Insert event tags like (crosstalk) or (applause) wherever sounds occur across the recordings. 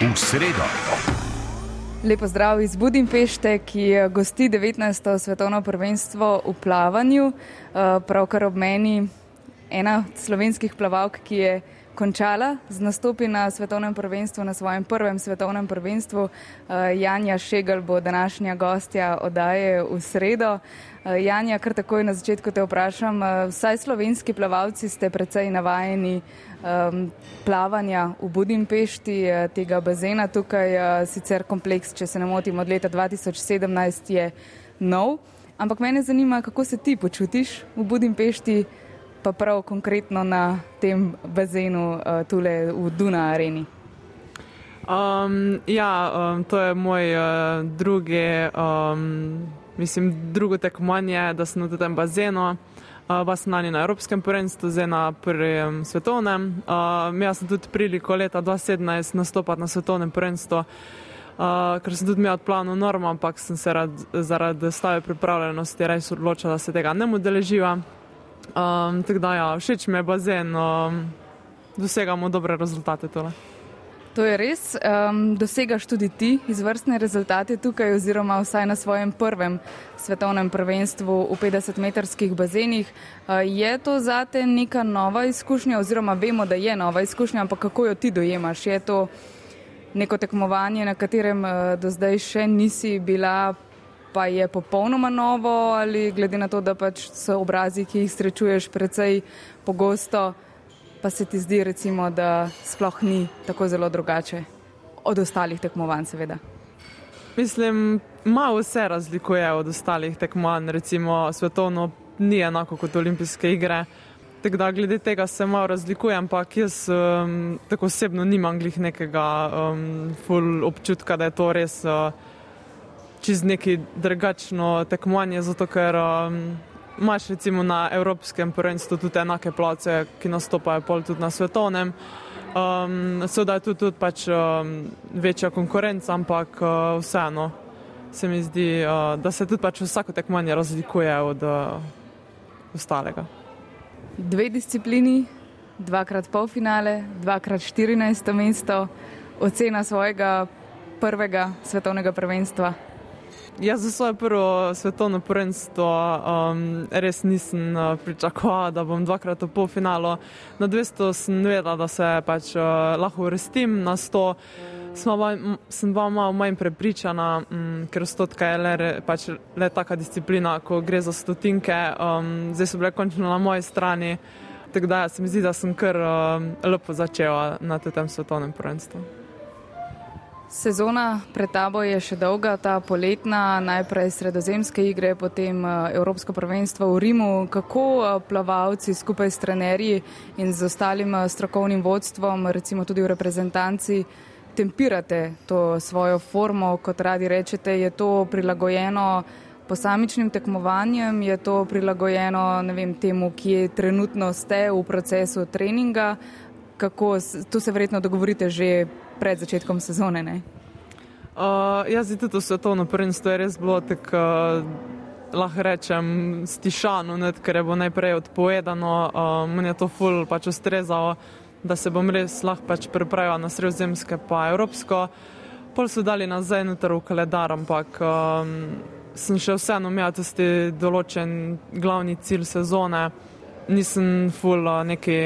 v sredo. Lepo zdrav iz Budimpešte, ki gosti 19. svetovno prvenstvo v plavanju. Eh, pravkar ob meni ena od slovenskih plavalk, ki je končala z nastopi na svetovnem prvenstvu, na svojem prvem svetovnem prvenstvu. Uh, Janja Šegel bo današnja gostja odaje v sredo. Uh, Janja, kar takoj na začetku te vprašam, vsaj slovenski plavalci ste precej navajeni um, plavanja v Budimpešti, uh, tega bazena tukaj, uh, sicer kompleks, če se ne motim, od leta 2017 je nov. Ampak mene zanima, kako se ti počutiš v Budimpešti pa prav konkretno na tem bazenu uh, tule v Duna areni? Um, ja, um, to je moj uh, drugi, um, mislim, drugo tekmovanje, da sem na tem bazenu. Uh, pa sem na Evropskem prvenstvu, zdaj na prvem svetovnem. Uh, jaz sem tudi priliko leta 2017 nastopati na svetovnem prvenstvu, uh, ker sem tudi imel plano norma, ampak sem se rad, zaradi stave pripravljenosti res odločil, da se tega ne udeleživa. Um, tako da, ja, všeč mi je bazen, um, dosegamo dobre rezultate. Tole. To je res. Um, dosegaš tudi ti izvrstne rezultate tukaj, oziroma vsaj na svojem prvem svetovnem prvenstvu v 50-metrskih bazenih. Uh, je to zate neka nova izkušnja, oziroma vemo, da je nova izkušnja, ampak kako jo ti dojemaš? Je to neko tekmovanje, na katerem uh, do zdaj še nisi bila pa je popolnoma novo ali glede na to, da pač so obrazi, ki jih srečuješ precej pogosto, pa se ti zdi recimo, da sploh ni tako zelo drugače od ostalih tekmovanj seveda. Mislim, malo se razlikuje od ostalih tekmovanj, recimo svetovno ni enako kot olimpijske igre. Tako da glede tega se malo razlikujem, ampak jaz um, tako osebno nimam glih nekega um, full občutka, da je to res uh, čez neki drugačno tekmovanje, zato ker um, imaš recimo na Evropskem prvenstvu tudi enake place, ki nastopajo pol tudi na svetovnem. Um, Seveda je tudi, tudi pač, um, večja konkurenca, ampak uh, vseeno se mi zdi, uh, da se tudi pač vsako tekmovanje razlikuje od uh, ostalega. Dve disciplini, dvakrat polfinale, dvakrat 14. mesto, ocena svojega prvega svetovnega prvenstva. Jaz za svoje prvo svetovno prvenstvo um, res nisem uh, pričakoval, da bom dvakrat v polfinalu. Na 200 sem vedela, da se pač uh, lahko vrstim, na 100 sem pa malo manj prepričana, um, ker stotka je le, pač le taka disciplina, ko gre za stotinke. Um, zdaj so bile končno na moji strani, tako da se mi zdi, da sem kar um, lepo začela na tem svetovnem prvenstvu. Sezona pred tabo je še dolga, ta poletna, najprej sredozemske igre, potem eh, Evropsko prvenstvo v Rimu. Kako eh, plavalci skupaj s trenerji in z ostalim eh, strokovnim vodstvom, recimo tudi v reprezentanci, tempirate to svojo formo, kot radi rečete, je to prilagojeno posamičnim tekmovanjem, je to prilagojeno vem, temu, kje trenutno ste v procesu treninga, kako, tu se verjetno dogovorite že pred začetkom sezone. Ne? Uh, jaz tudi to svetovno prvenstvo je res bilo tako, uh, lahko rečem, stišano, ne, ker je bilo najprej odpovedano, uh, meni je to ful pač ustrezalo, da se bom res lahko pač pripravil na sredozemske pa evropsko. Pol so dali nazaj noter v kaledar, ampak um, sem še vseeno imel tisti določen glavni cilj sezone. Nisem ful uh, neki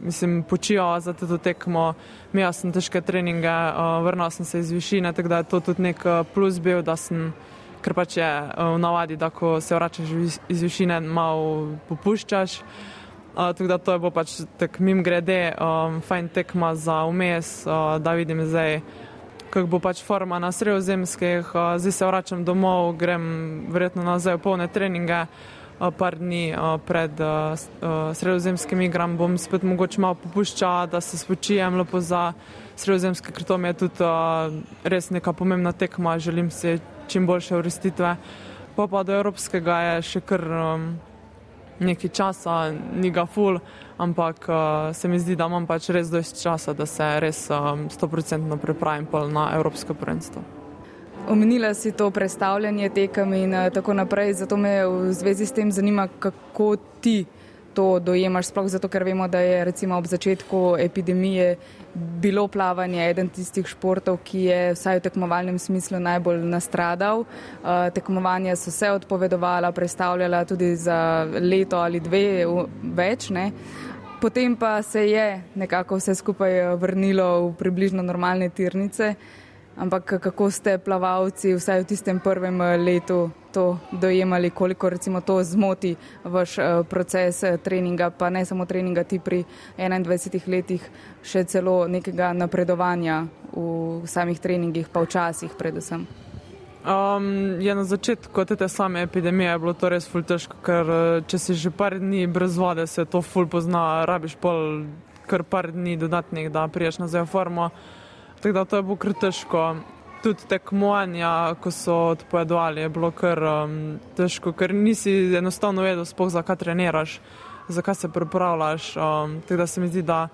mislim, počijo za to tekmo. Imel sem težke treninge, vrnil sem se iz višine, tako da je to tudi nek uh, plus bil, da sem, ker pač je uh, v navadi, da ko se vračaš iz višine, malo popuščaš. Tako da to je bo pač tak mim grede, fajn tekma za umes, da vidim zdaj, kako bo pač forma na sredozemskih. Zdaj se vračam domov, grem verjetno nazaj v polne treninge. Par dni pred sredozemskim igram bom spet mogoče malo popuščal, da se spočijem lepo za sredozemske, ker to mi je tudi res neka pomembna tekma, želim si čim boljše uvrstitve. Pa pa do evropskega je še kar nekaj časa, ni ga ful, ampak se mi zdi, da imam pač res dosti časa, da se res 100% pripravim na evropsko prvenstvo. Omenila si to predstavljanje tekem in uh, tako naprej, zato me v zvezi s tem zanima, kako ti to dojemaš, sploh zato, ker vemo, da je recimo ob začetku epidemije bilo plavanje eden tistih športov, ki je vsaj v tekmovalnem smislu najbolj nastradal. Uh, tekmovanja so se odpovedovala, predstavljala tudi za leto ali dve več. Ne? Potem pa se je nekako vse skupaj vrnilo v približno normalne tirnice. Ampak kako ste plavalci vsaj v tistem prvem eh, letu to dojemali, koliko recimo to zmoti vaš eh, proces eh, treninga, pa ne samo treninga ti pri 21 letih, še celo nekega napredovanja v samih treningih, pa včasih predvsem? Um, je na začetku te same epidemije bilo to res ful težko, ker če si že par dni brez vode, se to ful pozna, rabiš pol kar par dni dodatnih, da priješ nazaj v formo. Tako da to je bilo kar težko. Tudi tekmovanja, ko so odpovedovali, je bilo kar um, težko, ker nisi enostavno vedel, spoh, zakaj treniraš, zakaj se pripravljaš. Um, tako da se mi zdi, da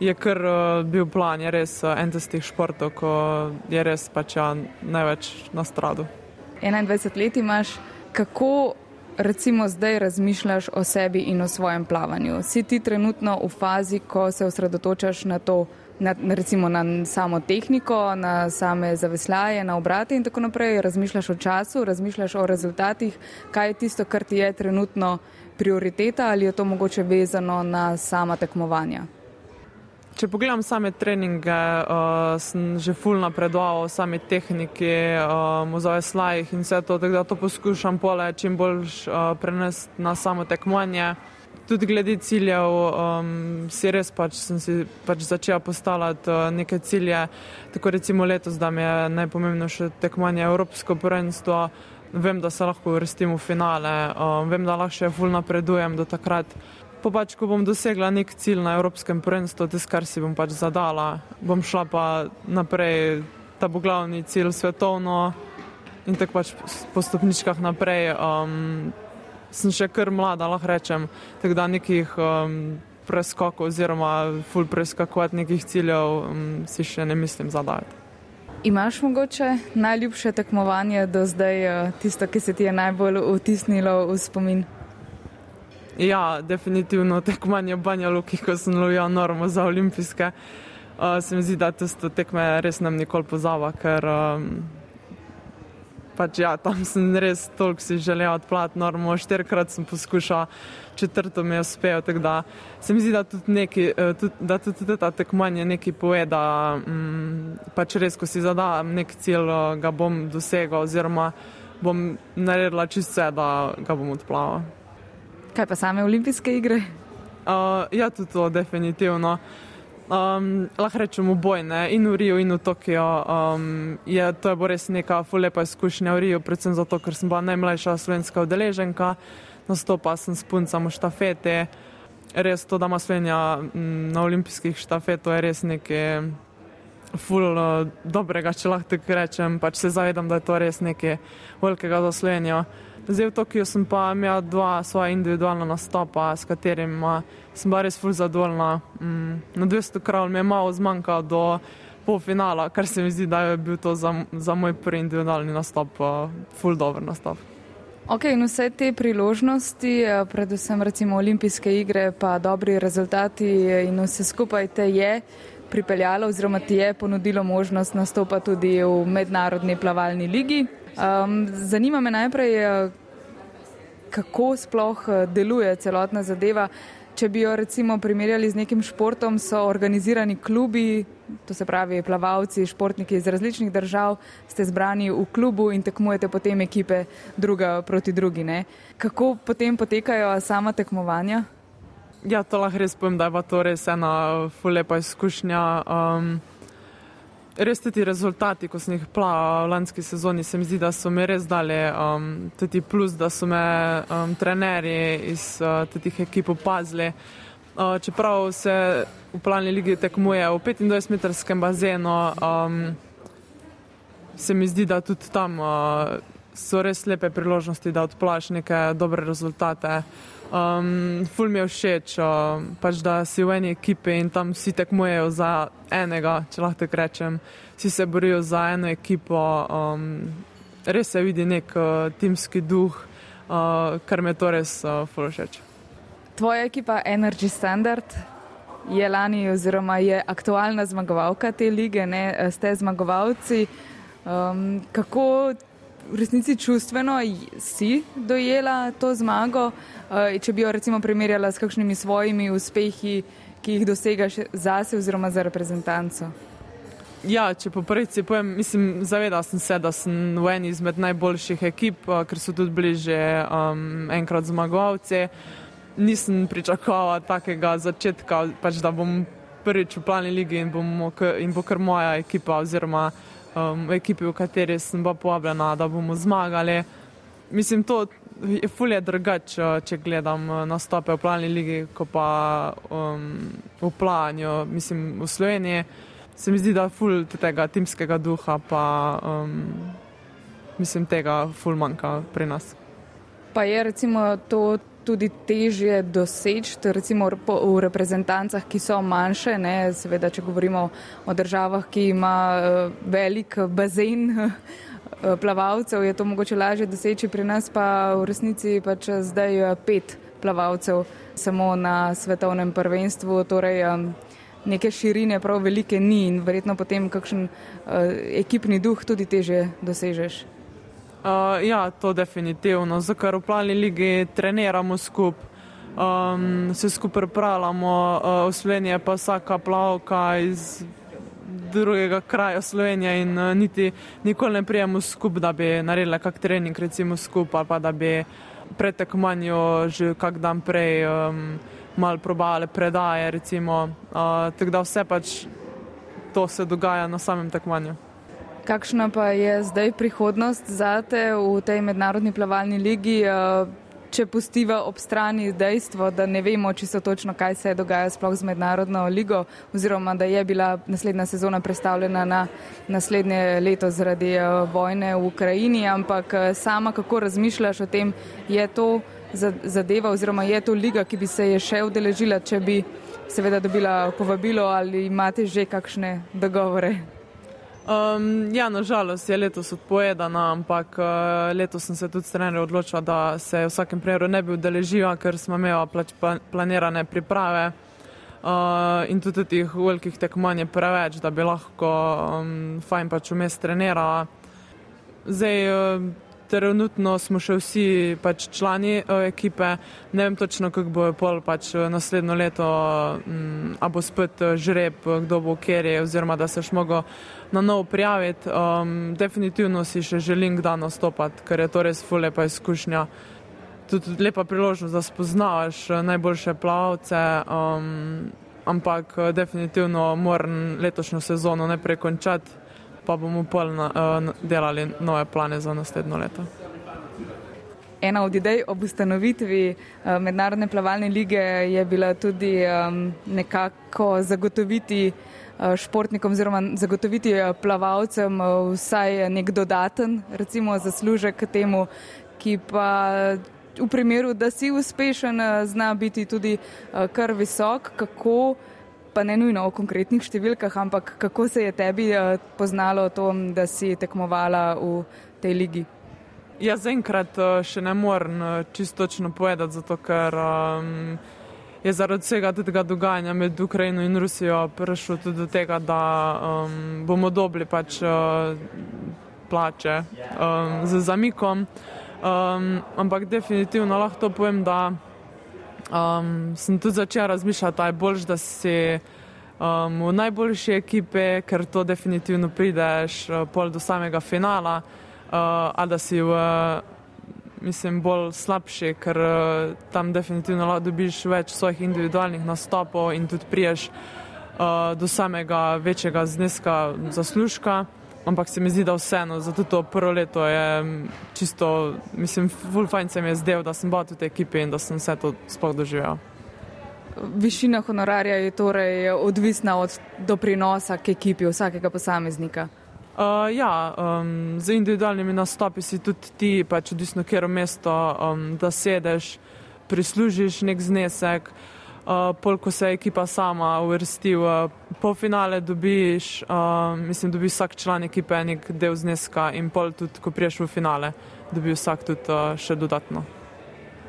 je kar uh, bil plan, je res uh, en tistih športov, ko je res pač ja, največ na stradu. 21 let imaš, kako recimo zdaj razmišljaš o sebi in o svojem plavanju? Si ti trenutno v fazi, ko se osredotočaš na to, na, recimo na samo tehniko, na same zavesljaje, na obrate in tako naprej. Razmišljaš o času, razmišljaš o rezultatih, kaj je tisto, kar ti je trenutno prioriteta ali je to mogoče vezano na sama tekmovanja. Če pogledam same treninge, uh, sem že full napredoval, sami tehniki, um, v zaveslajih in vse to, da to poskušam pole čim bolj uh, prenesti na samo tekmovanje tudi glede ciljev, um, si res pač sem si pač začel postavljati uh, neke cilje. Tako recimo letos, da mi je najpomembnejše tekmovanje Evropsko prvenstvo. Vem, da se lahko uvrstim v finale, um, vem, da lahko še ful napredujem do takrat. Pa pač, ko bom dosegla nek cilj na Evropskem prvenstvu, tisto, kar si bom pač zadala, bom šla pa naprej, ta bo glavni cilj svetovno in tako pač po stopničkah naprej. Um, sem še kar mlada, lahko rečem, tako da nekih um, preskokov oziroma full preskakovati nekih ciljev um, si še ne mislim zadajati. Imaš mogoče najljubše tekmovanje do zdaj, uh, tisto, ki se ti je najbolj vtisnilo v spomin? Ja, definitivno tekmovanje Banja Luki, ko sem lovil normo za olimpijske. Uh, se mi zdi, da to tekme res nam nikoli pozava, ker um, pač ja, tam sem res toliko si želel odplati, normo, štirikrat sem poskušal, četrto mi je uspel, tako da se mi zdi, da tudi, neki, eh, tudi, da tudi ta tekmovanje nekaj pove, da mm, pač res, ko si zadam nek cilj, eh, ga bom dosegel oziroma bom naredila čisto vse, da ga bom odplaval. Kaj pa same olimpijske igre? Uh, ja, tudi to, definitivno. Um, lahko rečemo bojne in v Riju in v Tokiu. Um, je, to je bo res neka fulepa izkušnja v Riju, predvsem zato, ker sem bila najmlajša slovenska udeleženka, nastopa sem s puncami štafete. Res to, da ima Slovenija na olimpijskih štafetah, je res nekaj ful uh, dobrega, če lahko tako rečem. Pač se zavedam, da je to res nekaj velikega za Slovenijo. Zdaj v Tokiu sem pa imel dva svoja individualna nastopa, s katerima sem bila res ful zadovoljna. Mm, na 200 krav mi je malo zmanjkalo do polfinala, kar se mi zdi, da je bil to za, za moj prvi individualni nastop ful dober nastop. Ok, in vse te priložnosti, predvsem recimo olimpijske igre, pa dobri rezultati in vse skupaj te je pripeljalo oziroma ti je ponudilo možnost nastopa tudi v mednarodni plavalni ligi. Um, zanima me najprej, kako sploh uh, deluje celotna zadeva. Če bi jo recimo primerjali z nekim športom, so organizirani klubi, to se pravi plavalci, športniki iz različnih držav, ste zbrani v klubu in tekmujete potem ekipe druga proti drugi. Ne? Kako potem potekajo sama tekmovanja? Ja, to lahko res povem, da je to res ena fulepa izkušnja. Um, res ti rezultati, ko sem jih plaval v lanski sezoni, se mi zdi, da so mi res dali um, tudi plus, da so me um, trenerji iz uh, teh ekip opazili. Uh, čeprav se v plavni ligi tekmuje v 25-metrskem bazenu, um, se mi zdi, da tudi tam uh, so res lepe priložnosti, da odplaš neke dobre rezultate. Um, ful mi je všeč, uh, pač, da si v eni ekipi in tam vsi tekmujejo za enega, če lahko tako rečem. Vsi se borijo za eno ekipo, um, res se vidi nek uh, timski duh, uh, kar mi je to res uh, ful všeč. Tvoja ekipa Energy Standard je lani oziroma je aktualna zmagovalka te lige, ne ste zmagovalci. Um, kako v resnici čustveno si dojela to zmago, uh, če bi jo recimo primerjala s kakšnimi svojimi uspehi, ki jih dosegaš zase oziroma za reprezentanco? Ja, če po prvici povem, mislim, zavedal sem se, da sem v eni izmed najboljših ekip, ker so tudi bliže um, enkrat zmagovalci. Nisem pričakoval takega začetka, pač, da bom prvič v plani lige in, bomo, in bo kar moja ekipa oziroma um, ekipi, v kateri sem bila povabljena, da bomo zmagali. Mislim, to je fulje drugače, če gledam nastope v plani lige, kot pa um, v planju, mislim, v Sloveniji se mi zdi, da je ful tega timskega duha, pa um, mislim, tega ful manjka pri nas. Pa je recimo to tudi težje doseči, recimo v reprezentancah, ki so manjše, ne, seveda, če govorimo o državah, ki ima uh, velik bazen. (laughs) Plavalcev je to mogoče lažje doseči, pri nas pa v resnici pač zdaj pet plavalcev samo na svetovnem prvenstvu. Torej, neke širine prav velike ni in verjetno potem kakšen ekipni duh tudi teže dosežeš. Uh, ja, to definitivno, zato ker v plani lige treniramo skupaj, um, se skupaj pripravljamo, uh, v Sloveniji pa vsaka plavka iz drugega kraja Slovenije in uh, niti nikoli ne prijemo skupaj, da bi naredili kak trening recimo skupaj ali pa da bi pred tekmanjo že kak dan prej um, malo probale predaje, uh, tako da vse pač to se dogaja na samem tekmovanju. Kakšna pa je zdaj prihodnost za te v tej mednarodni plavalni ligi, če pustiva ob strani dejstvo, da ne vemo čisto točno, kaj se dogaja sploh z mednarodno ligo, oziroma da je bila naslednja sezona predstavljena na naslednje leto zaradi vojne v Ukrajini, ampak sama kako razmišljaš o tem, je to zadeva oziroma je to liga, ki bi se je še udeležila, če bi seveda dobila povabilo ali imate že kakšne dogovore? Um, ja, nažalost je letos odpovedana, ampak uh, letos sem se tudi s trenerjem odločila, da se v vsakem primeru ne bi udeležila, ker smo imeli pač planirane priprave uh, in tudi teh velikih tekmovanj je preveč, da bi lahko um, fajn pač vmes trenirala. Zdaj, uh, trenutno smo še vsi pač člani uh, ekipe, ne vem točno, kako bo pol pač naslednjo leto, um, a bo spet žreb, kdo bo kjer je, oziroma da se še mogo na novo prijaviti. Um, definitivno si še želim kdaj nastopati, ker je to res fulepa izkušnja. Tudi lepa priložnost, da spoznavaš najboljše plavce, um, ampak definitivno moram letošnjo sezono najprej končati pa bomo polno uh, delali nove plane za naslednjo leto. Ena od idej ob ustanovitvi uh, Mednarodne plavalne lige je bila tudi nekako zagotoviti uh, športnikom oziroma zagotoviti uh, plavalcem vsaj nek dodaten, recimo, zaslužek k temu, ki pa v primeru, da si uspešen, zna biti tudi kar visok. Kako pa ne nujno o konkretnih številkah, ampak kako se je tebi poznalo to, da si tekmovala v tej ligi? Ja, zaenkrat uh, še ne morem uh, čisto točno povedati, zato ker um, je zaradi vsega tega dogajanja med Ukrajino in Rusijo prišlo tudi do tega, da um, bomo dobili pač uh, plače um, z zamikom. Um, ampak definitivno lahko povem, da um, sem tudi začela razmišljati, da je bolj, da si um, v najboljši ekipi, ker to definitivno prideš uh, pol do samega finala, a da si v, mislim, bolj slabši, ker uh, tam definitivno dobiš več svojih individualnih nastopov in tudi priješ uh, do samega večjega zneska zaslužka ampak se mi zdi, da vseeno, zato to prvo leto je čisto, mislim, full fajn se mi je zdel, da sem bil v tej ekipi in da sem vse to sploh doživel. Višina honorarja je torej odvisna od doprinosa k ekipi vsakega posameznika. Uh, ja, um, z individualnimi nastopi si tudi ti, pač odvisno, kjer mesto, um, da sedeš, prislužiš nek znesek. Uh, uh, pol, ko se ekipa sama uvrsti v polfinale, dobiš, uh, mislim, dobi vsak član ekipe nek del zneska in pol tudi, ko priješ v finale, dobi vsak tudi uh, še dodatno.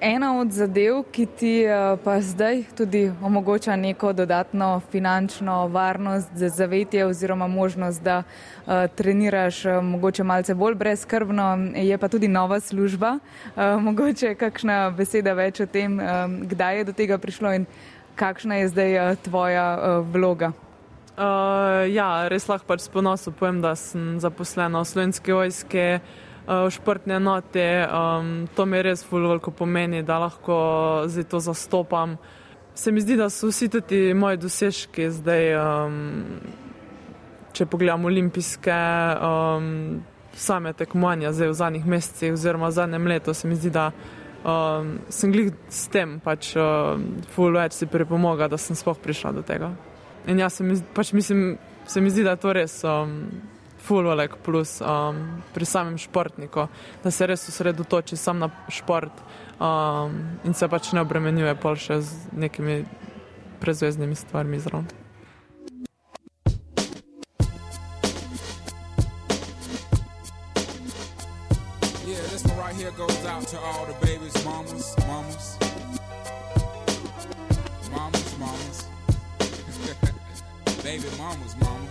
Ena od zadev, ki ti uh, pa zdaj tudi omogoča neko dodatno finančno varnost za zavetje oziroma možnost, da uh, treniraš uh, mogoče malce bolj brezkrbno, je pa tudi nova služba. Mogoče kakšna beseda več o tem, kdaj je do tega prišlo in kakšna je zdaj tvoja vloga. Uh, ja, res lahko pač s ponosom povem, da sem zaposlena v slovenski vojski, športne note. Um, to mi res veliko pomeni, da lahko zdaj to zastopam. Se mi zdi, da so vsi ti moji dosežki zdaj, um, če pogledam olimpijske, um, same tekmovanja zdaj v zadnjih mesecih oziroma v zadnjem letu, se mi zdi, da um, sem glih s tem pač um, ful več si pripomogla, da sem sploh prišla do tega. In jaz se mi, pač mislim, se mi zdi, da je to res um, fulvolek plus um, pri samem športniku, da se res osredotoči sam na šport um, in se pač ne obremenjuje pol še z nekimi prezvezdnimi stvarmi zraven. Here goes out to all the babies, mamas, mamas. (laughs) baby mamas, mamas.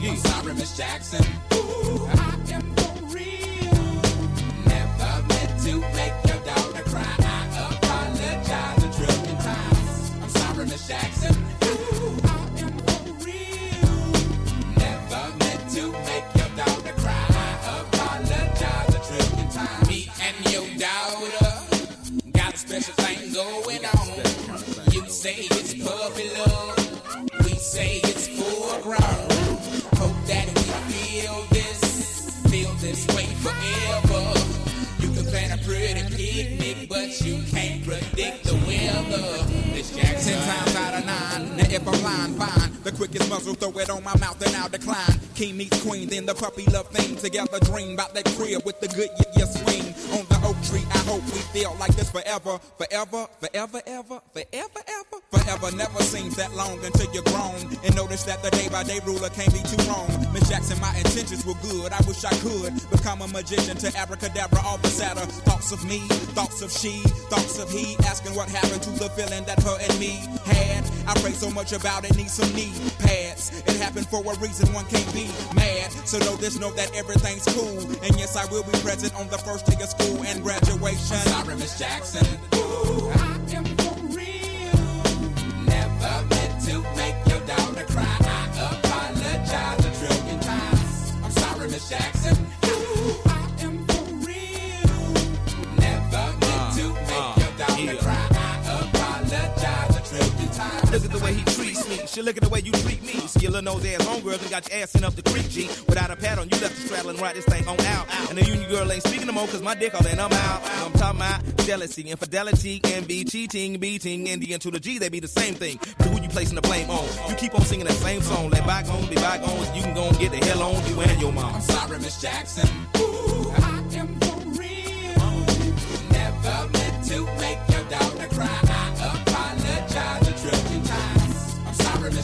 I'm sorry, Miss Jackson. Ooh, I am if fine. The quickest muzzle, throw it on my mouth and I'll decline. King meets queen, then the puppy love thing. Together dream about that crib with the good yeah, yeah swing. On the oak tree, I hope we feel like this forever. Forever, forever, ever, forever, ever. Forever never seems that long until you're grown. That the day by day ruler can't be too wrong. Miss Jackson, my intentions were good. I wish I could become a magician to abracadabra all the sadder. Thoughts of me, thoughts of she, thoughts of he. Asking what happened to the feeling that her and me had. I pray so much about it, need some knee pads. It happened for a reason, one can't be mad. So know this, know that everything's cool. And yes, I will be present on the first day of school and graduation. I'm sorry, Miss Jackson. Ooh, She look at the way you treat me. See your little nose ass homegirl and got your ass in up the creek, G. Without a pad on, you left the straddle and ride this thing on out. And the union girl ain't speaking no more cause my dick all in, I'm out. I'm talking about jealousy, infidelity, envy, cheating, beating, and the N to the G, they be the same thing. But who you placing the blame on? You keep on singing that same song. Let bygones be bygones. You can go and get the hell on you and your mom. I'm sorry, Miss Jackson. Ooh,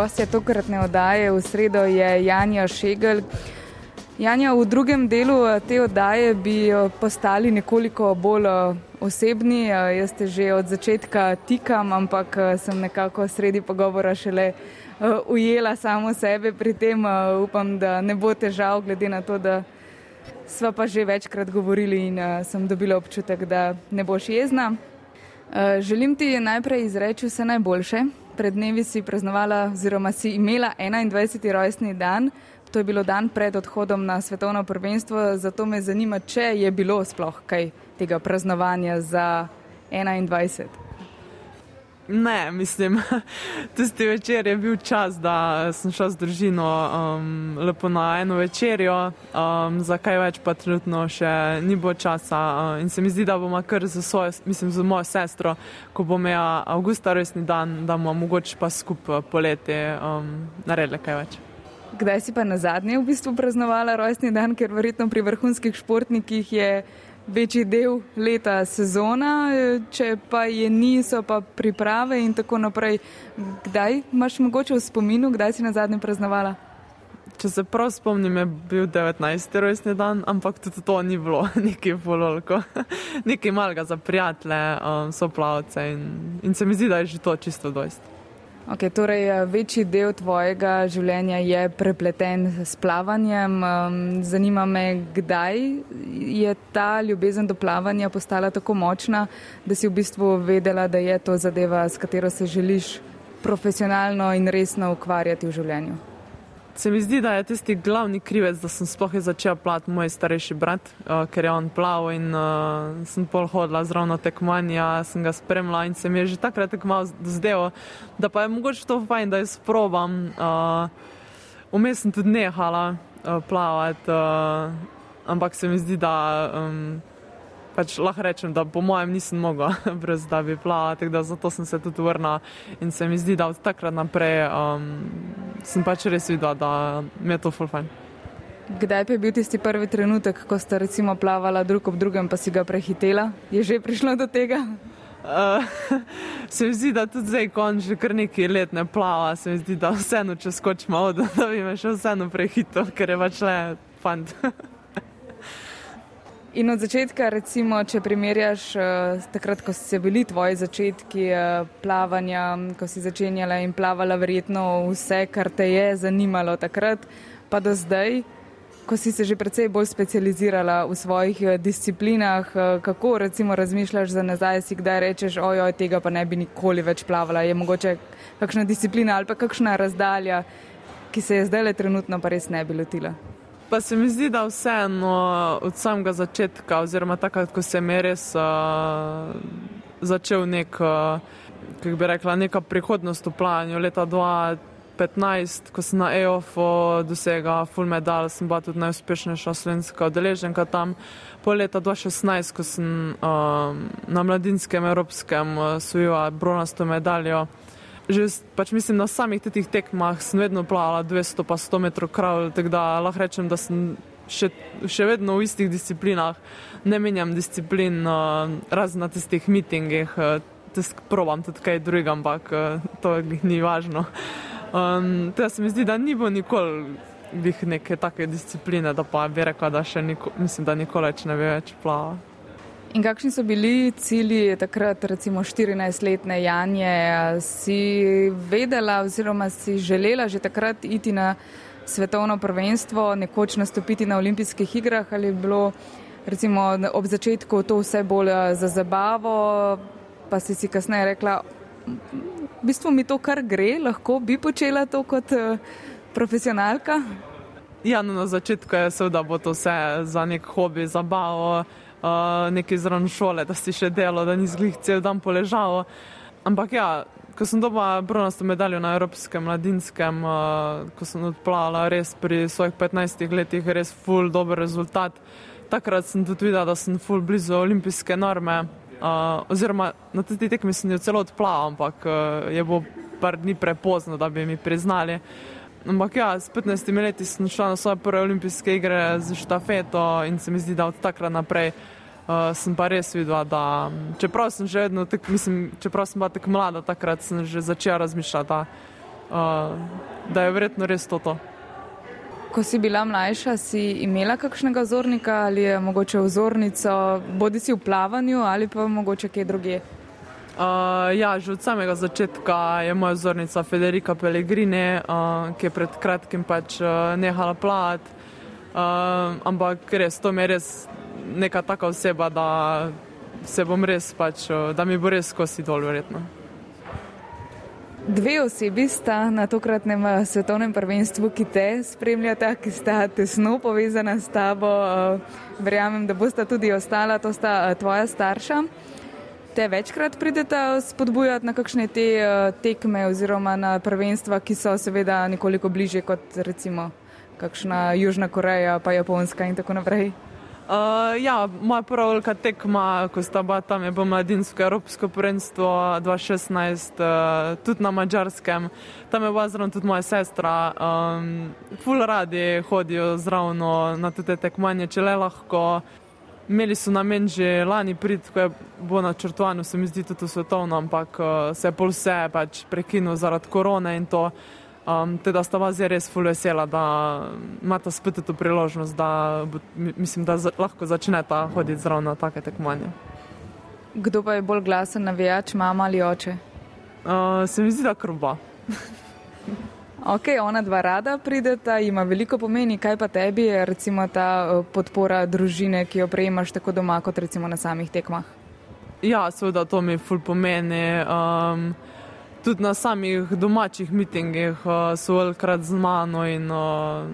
Gostja tokratne oddaje v sredo je Janja Šegel. Janja, v drugem delu eh, te oddaje bi eh, postali nekoliko bolj eh, osebni. Jaz te že od začetka tikam, ampak sem nekako sredi pogovora šele ujela samo sebe pri tem. Upam, da ne bo težav, glede na to, da sva pa že večkrat govorili in sem dobila občutek, da ne boš jezna. Želim ti najprej izreči vse najboljše. Pred dnevi si praznovala, oziroma si imela 21. rojstni dan. To je bilo dan pred odhodom na svetovno prvenstvo, zato me zanima, če je bilo sploh kaj tega praznovanja za 21. Ne, mislim, (laughs) tisti večer je bil čas, da sem šel z družino um, lepo na eno večerjo, um, za kaj več pa trenutno še ni bilo časa. Uh, in se mi zdi, da bomo kar z, svojo, mislim, z mojo sestro, ko bom imel avgusta resni dan, da bomo mogoče pa skupaj poleti um, naredili kaj več. Kdaj si pa na zadnje v bistvu praznovala rojstni dan, ker verjetno pri vrhunskih športnikih je večji del leta sezona, če pa je niso, pa priprave in tako naprej. Kdaj imaš mogoče v spominu, kdaj si na zadnje praznovala? Če se prav spomnim, je bil 19. rojstni dan, ampak tudi to ni bilo (laughs) nekaj pololko, (laughs) nekaj malega za prijatelje, um, soplavce in, in se mi zdi, da je že to čisto dojst. Okay, torej, eh, večji del tvojega življenja je prepleten s plavanjem. Zanima me, kdaj je ta ljubezen do plavanja postala tako močna, da si v bistvu vedela, da je to zadeva, s katero se želiš profesionalno in resno ukvarjati v življenju. Se mi zdi, da je tisti glavni krivec, da sem sploh začel plavati moj starejši brat, uh, ker je on plaval in uh, sem pol hodila zraven tekmovanja, sem ga spremljala in se mi je že takrat tako malo zdelo, da pa je mogoče to fajn, da jaz probam. Vmes uh, sem tudi nehala uh, plavati, uh, ampak se mi zdi, da. Um, pač lahko rečem, da po mojem nisem mogla (laughs) brez da bi plavala, tako da zato sem se tudi vrnila in se mi zdi, da od takrat naprej um, sem pač res videla, da mi je to fulfajn. Kdaj pa je bil tisti prvi trenutek, ko ste recimo plavala drug ob drugem, pa si ga prehitela? Je že prišlo do tega? Uh, (laughs) se mi zdi, da tudi zdaj, ko že kar nekaj let ne plava, se mi zdi, da vseeno če skočimo, da, (laughs) da bi me še vseeno prehitela, ker je pač le fant. In od začetka, recimo, če primerjaš uh, takrat, ko so bili tvoji začetki uh, plavanja, ko si začenjala in plavala, verjetno vse, kar te je zanimalo takrat, pa do zdaj, ko si se že precej bolj specializirala v svojih uh, disciplinah, kako recimo razmišljaš za nazaj, si kdaj rečeš, ojoj, tega pa ne bi nikoli več plavala, je mogoče kakšna disciplina ali pa kakšna razdalja, ki se je zdaj le trenutno pa res ne bi lotila. Pa se mi zdi, da vseeno od samega začetka, oziroma takrat, ko sem res uh, začel nek, uh, kako bi rekla, neka prihodnost v planju. Leta 2015, ko sem na EOF-u dosegel full medal, sem bila tudi najuspešnejša slovenska udeleženka tam. Po leta 2016, ko sem uh, na mladinskem evropskem uh, sujila bronasto medaljo že pač mislim, na samih teh tekmah sem vedno plavala 200 pa 100 metrov krav, tako da lahko rečem, da sem še, še vedno v istih disciplinah, ne menjam disciplin, uh, razen na tistih mitingih, uh, probam tudi kaj drugega, ampak uh, to ni važno. Um, teda se mi zdi, da ni bo nikoli neke take discipline, da pa bi rekla, da še nikoli, mislim, da nikoli več ne bi več plavala. In kakšni so bili cilji takrat, recimo 14-letne Janje? Si vedela oziroma si želela že takrat iti na svetovno prvenstvo, nekoč nastopiti na olimpijskih igrah ali je bilo recimo ob začetku to vse bolj eh, za zabavo, pa si si kasneje rekla, v bistvu mi to kar gre, lahko bi počela to kot eh, profesionalka? Ja, no, na začetku je seveda bo to vse za nek hobi, zabavo uh, nekaj zraven šole, da si še delo, da nisi jih cel dan poležal. Ampak ja, ko sem dobila bronasto medaljo na Evropskem mladinskem, uh, ko sem odplavala res pri svojih 15 letih, res full dober rezultat. Takrat sem tudi videla, da sem full blizu olimpijske norme. Uh, oziroma na tej tekmi sem jo celo odplavala, ampak uh, je bilo par dni prepozno, da bi mi priznali. Ampak ja, s 15 leti sem šla na svoje prve olimpijske igre z štafeto in se mi zdi, da od takrat naprej uh, sem pa res videla, da čeprav sem že vedno, tak, mislim, čeprav sem bila tako mlada, takrat sem že začela razmišljati, uh, da je verjetno res to. to. Ko si bila mlajša, si imela kakšnega vzornika ali je mogoče vzornico, bodi si v plavanju ali pa mogoče kje druge? Uh, ja, že od samega začetka je moja vzornica Federica Pellegrini, uh, ki je pred kratkim pač uh, nehala plavati. Uh, ampak res, to mi je res neka taka oseba, da se bom res pač, uh, da mi bo res skozi dol, verjetno. Dve osebi sta na tokratnem svetovnem prvenstvu, ki te spremljata, ki sta tesno povezana s tabo. Verjamem, da bosta tudi ostala, to sta tvoja starša. Te večkrat pridete spodbujati na kakšne te tekme oziroma na prvenstva, ki so seveda nekoliko bliže kot recimo kakšna Južna Koreja, pa Japonska in tako naprej. Uh, ja, moja prva velika tekma, ko sta bila tam, je bilo mladinsko evropsko prvenstvo 2016, uh, tudi na mačarskem. Tam je bila zraven tudi moja sestra. Um, ful radi hodijo zraven na te tekmovanje, če le lahko. Imeli so namen že lani prid, ko je bilo načrtovano, se mi zdi tudi svetovno, ampak uh, se je pol vse pač prekinil zaradi korone in to. Um, teda sta vas res ful vesela, da imate spet to priložnost, da, mislim, da lahko začnete hoditi zraven na take tekmovanje. Kdo pa je bolj glasen navijač, mama ali oče? Uh, se mi zdi, da krba. (laughs) ok, ona dva rada prideta, ima veliko pomeni. Kaj pa tebi je recimo ta podpora družine, ki jo prejemaš tako doma, kot recimo na samih tekmah? Ja, seveda to mi ful pomeni. Um, tudi na samih domačih mitingih uh, so velikrat z mano. In, uh,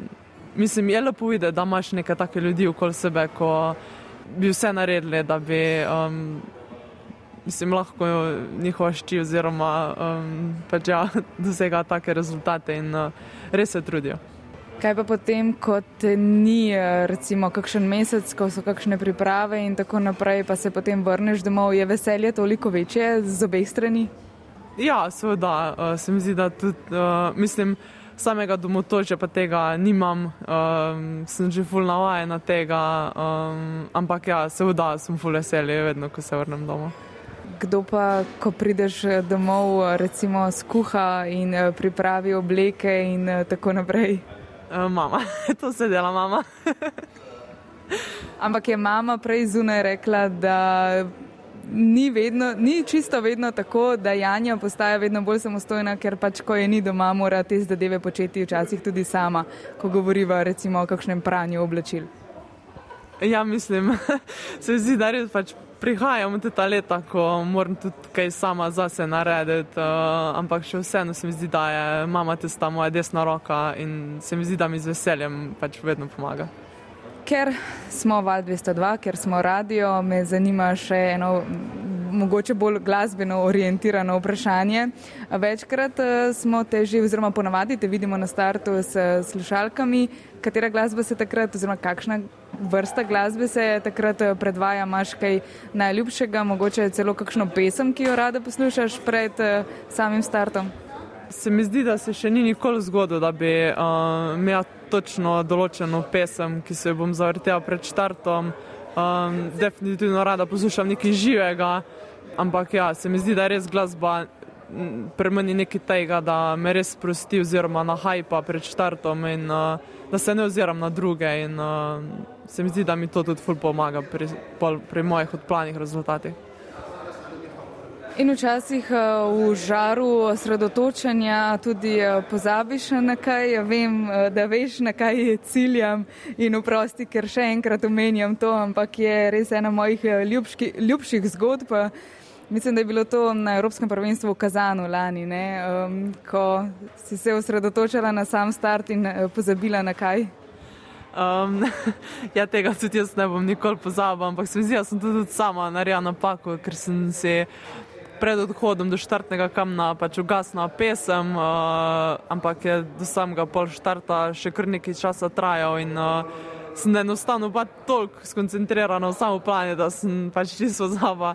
mislim, je lepo videti, da imaš nekaj takih ljudi okoli sebe, ko bi vse naredili, da bi um, mislim, lahko njihova šči oziroma um, pač ja, (laughs) dosega take rezultate in uh, res se trudijo. Kaj pa potem, ko ni recimo kakšen mesec, ko so kakšne priprave in tako naprej, pa se potem vrneš domov, je veselje toliko večje z obeh strani? Ja, seveda, uh, se mi zdi, da tudi, uh, mislim, samega domotožja pa tega nimam, um, sem že full navajen na tega, um, ampak ja, seveda sem full veselje, vedno, ko se vrnem domov. Kdo pa, ko prideš domov, recimo skuha in pripravi obleke in tako naprej? Mama, (laughs) to se dela mama. (laughs) Ampak je mama prej zunaj rekla, da ni, vedno, ni čisto vedno tako, da Janja postaja vedno bolj samostojna, ker pač, ko je ni doma, mora te zadeve početi včasih tudi sama, ko govoriva recimo o kakšnem pranju oblačil. Ja, mislim, (laughs) se zdi, da res pač prihajam v ta leta, ko moram tudi kaj sama zase narediti, uh, ampak še vseeno se mi zdi, da je mama tista moja desna roka in se mi zdi, da mi z veseljem pač vedno pomaga. Ker smo Val 202, ker smo radio, me zanima še eno mogoče bolj glasbeno orientirano vprašanje. Večkrat eh, smo te že, oziroma ponavadi te vidimo na startu s slušalkami. Katera glasba se takrat, oziroma kakšna vrsta glasbe se takrat eh, predvaja, imaš kaj najljubšega, mogoče celo kakšno pesem, ki jo rada poslušaš pred eh, samim startom? Se mi zdi, da se še ni nikoli zgodilo, da bi uh, imel točno določeno pesem, ki se jo bom zavrtel pred štartom. Um, definitivno rada poslušam nekaj živega, ampak ja, se mi zdi, da je res glasba pri meni nekaj tega, da me res sprosti oziroma na hajpa pred štartom in uh, da se ne oziram na druge in uh, se mi zdi, da mi to tudi ful pomaga pri, pri mojih odplanih rezultatih. In včasih eh, v žaru osredotočanja tudi pozabiš na kaj. Vem, da veš, na kaj ciljam in vprosti, ker še enkrat omenjam to, ampak je res ena mojih ljubški, ljubših zgodb. Mislim, da je bilo to na Evropskem prvenstvu v Kazanu lani, um, ko si se osredotočala na sam start in pozabila na kaj. Um, (laughs) ja, tega tudi jaz ne bom nikoli pozabila, ampak se mi zdi, da sem tudi sama naredila napako, ker sem se pred odhodom do štartnega kamna pač ugasnila pesem, uh, ampak je do samega pol štarta še kar nekaj časa trajal in uh, sem enostavno pa toliko skoncentrirana v samo planje, da sem pač čisto zava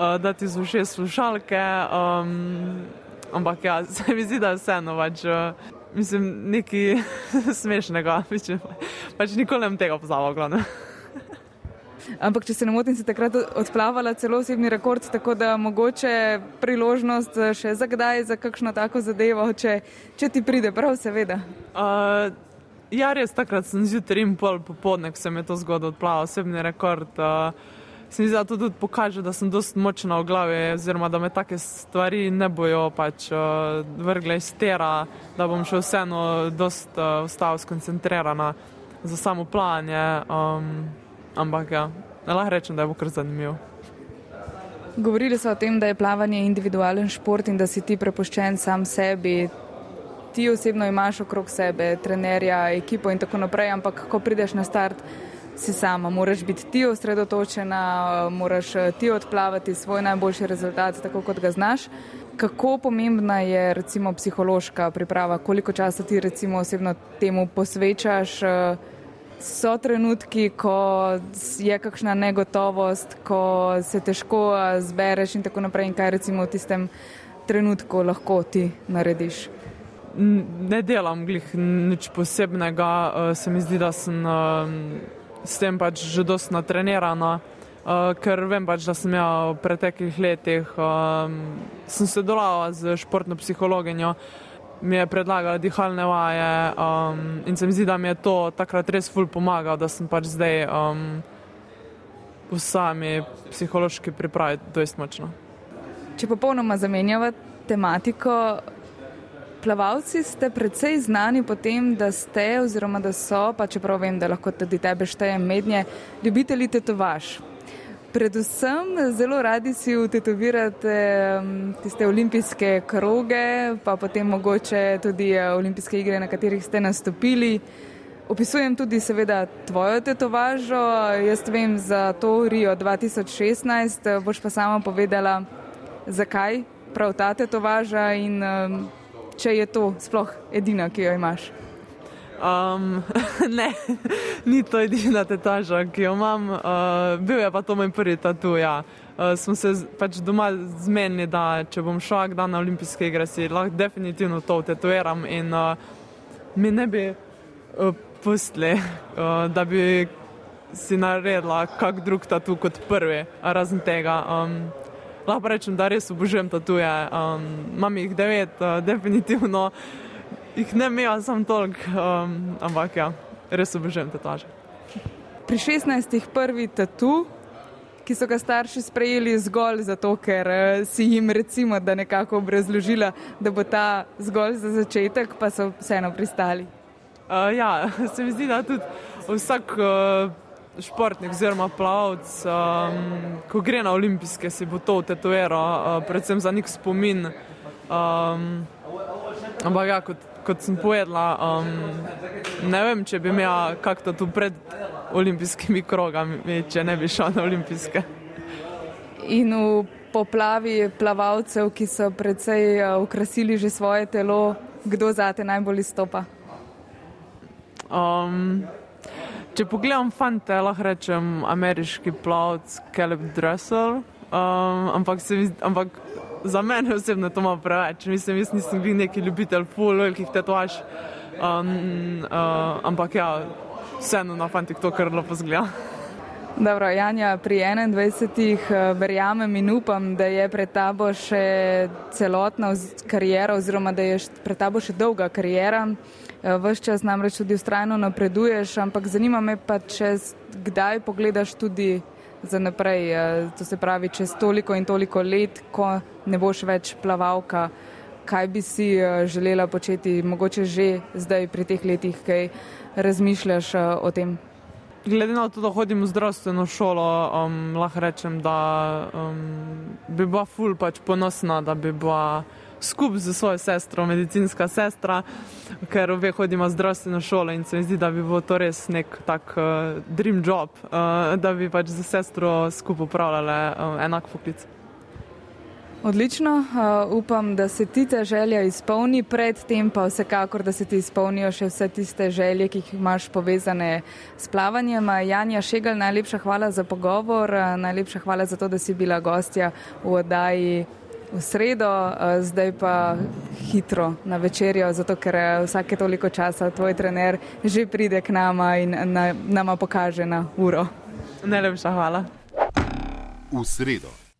uh, dati z uše slušalke. Um, ampak ja, (laughs) se mi zdi, da je vseeno pač. Uh, Mislim, nekaj (laughs) smešnega, (laughs) pač nikoli ne bom tega pozval, glavno. Ampak, če se ne motim, si takrat odplavala celo osebni rekord, tako da mogoče priložnost še za kdaj, za kakšno tako zadevo, če, če ti pride prav, seveda. Uh, ja, res takrat sem zjutraj in pol popoldne, ko se mi je to zgodilo, odplavala osebni rekord. Uh, se mi zdi, da to tudi pokaže, da sem dosti močna v glavi, oziroma da me take stvari ne bojo pač uh, vrgle iz tera, da bom še vseeno dosti uh, ostala skoncentrirana za samo planje. Um, ampak ja, lahko rečem, da je bo kar zanimivo. Govorili so o tem, da je plavanje individualen šport in da si ti prepuščen sam sebi. Ti osebno imaš okrog sebe trenerja, ekipo in tako naprej, ampak ko prideš na start, si sama, moraš biti ti osredotočena, moraš eh, ti odplavati svoj najboljši rezultat, tako kot ga znaš. Kako pomembna je recimo psihološka priprava, koliko časa ti recimo osebno temu posvečaš? Eh, so trenutki, ko je kakšna negotovost, ko se težko eh, zbereš in tako naprej in kaj recimo v tistem trenutku lahko ti narediš? Ne delam glih nič posebnega, se mi zdi, da sem s tem pač že dosti natrenirana, uh, ker vem pač, da sem ja v preteklih letih um, sodelovala z športno psihologinjo, mi je predlagala dihalne vaje um, in se mi zdi, da mi je to takrat res ful pomagalo, da sem pač zdaj um, v sami psihološki pripravi dosti močna. Če popolnoma zamenjava tematiko, plavalci ste precej znani po tem, da ste, oziroma da so, pa čeprav vem, da lahko tudi tebe štejem mednje, ljubitelji tetovaž. Predvsem zelo radi si utetovirate tiste olimpijske kroge, pa potem mogoče tudi eh, olimpijske igre, na katerih ste nastopili. Opisujem tudi seveda tvojo tetovažo, jaz vem za to Rio 2016, boš pa sama povedala, zakaj prav ta tetovaža in če je to sploh edina, ki jo imaš? Um, (laughs) ne, ni to edina tetaža, ki jo imam. Uh, bil je pa to moj prvi tatu. Ja. Uh, smo se pač doma zmenili, da če bom šel dan na olimpijske igre, si lahko definitivno to tetoviram in uh, mi ne bi uh, pustili, uh, da bi si naredila kak drug tatu kot prvi, razen tega. Um, lahko rečem, da res obožujem tatuje. Um, imam jih devet, uh, definitivno jih ne imam samo toliko, um, ampak ja, res obožujem tatuaže. Pri 16. prvi tatu, ki so ga starši sprejeli zgolj zato, ker uh, si jim recimo, da nekako obrazložila, da bo ta zgolj za začetek, pa so vseeno pristali. Uh, ja, (laughs) se mi zdi, da tudi vsak. Uh, športnik oziroma plavalec, um, ko gre na olimpijske, si bo to tetoviral, uh, predvsem za nek spomin. Um, ampak ja, kot, kot sem povedala, um, ne vem, če bi imel kakto tu pred olimpijskimi krogami, če ne bi šel na olimpijske. In v poplavi plavalcev, ki so precej uh, ukrasili že svoje telo, kdo zate najbolj izstopa? Um, Če pogledam fante, lahko rečem ameriški plavc Caleb Dressel, um, ampak, se, ampak za mene osebno to malo preveč. Mislim, jaz nisem bil neki ljubitelj full velikih tetovaž, um, uh, ampak ja, vseeno na fantih to kar lepo zgleda. Dobro, Janja, pri 21. Uh, verjamem in upam, da je pred tabo še celotna karijera oziroma da je pred tabo še dolga karijera. Eh, Ves čas namreč tudi ustrajno napreduješ, ampak zanima me pa, če kdaj pogledaš tudi za naprej, eh, to se pravi čez toliko in toliko let, ko ne boš več plavalka, kaj bi si eh, želela početi, mogoče že zdaj pri teh letih, kaj razmišljaš o tem. Glede na to, da hodim v zdravstveno šolo, um, lahko rečem, da um, bi bila ful pač ponosna, da bi bila skupaj z svojo sestro, medicinska sestra, ker obe hodimo zdravstveno šolo in se mi zdi, da bi bilo to res nek tak uh, dream job, uh, da bi pač z sestro skupaj upravljali uh, enak poklic. Odlično, uh, upam, da se ti ta želja izpolni, predtem pa vsekakor, da se ti izpolnijo še vse tiste želje, ki jih imaš povezane s plavanjem. Janja Šegal, najlepša hvala za pogovor, najlepša hvala za to, da si bila gostja v oddaji v sredo, zdaj pa hitro na večerjo, zato ker vsake toliko časa tvoj trener že pride k nama in nama pokaže na uro. Najlepša hvala. V sredo.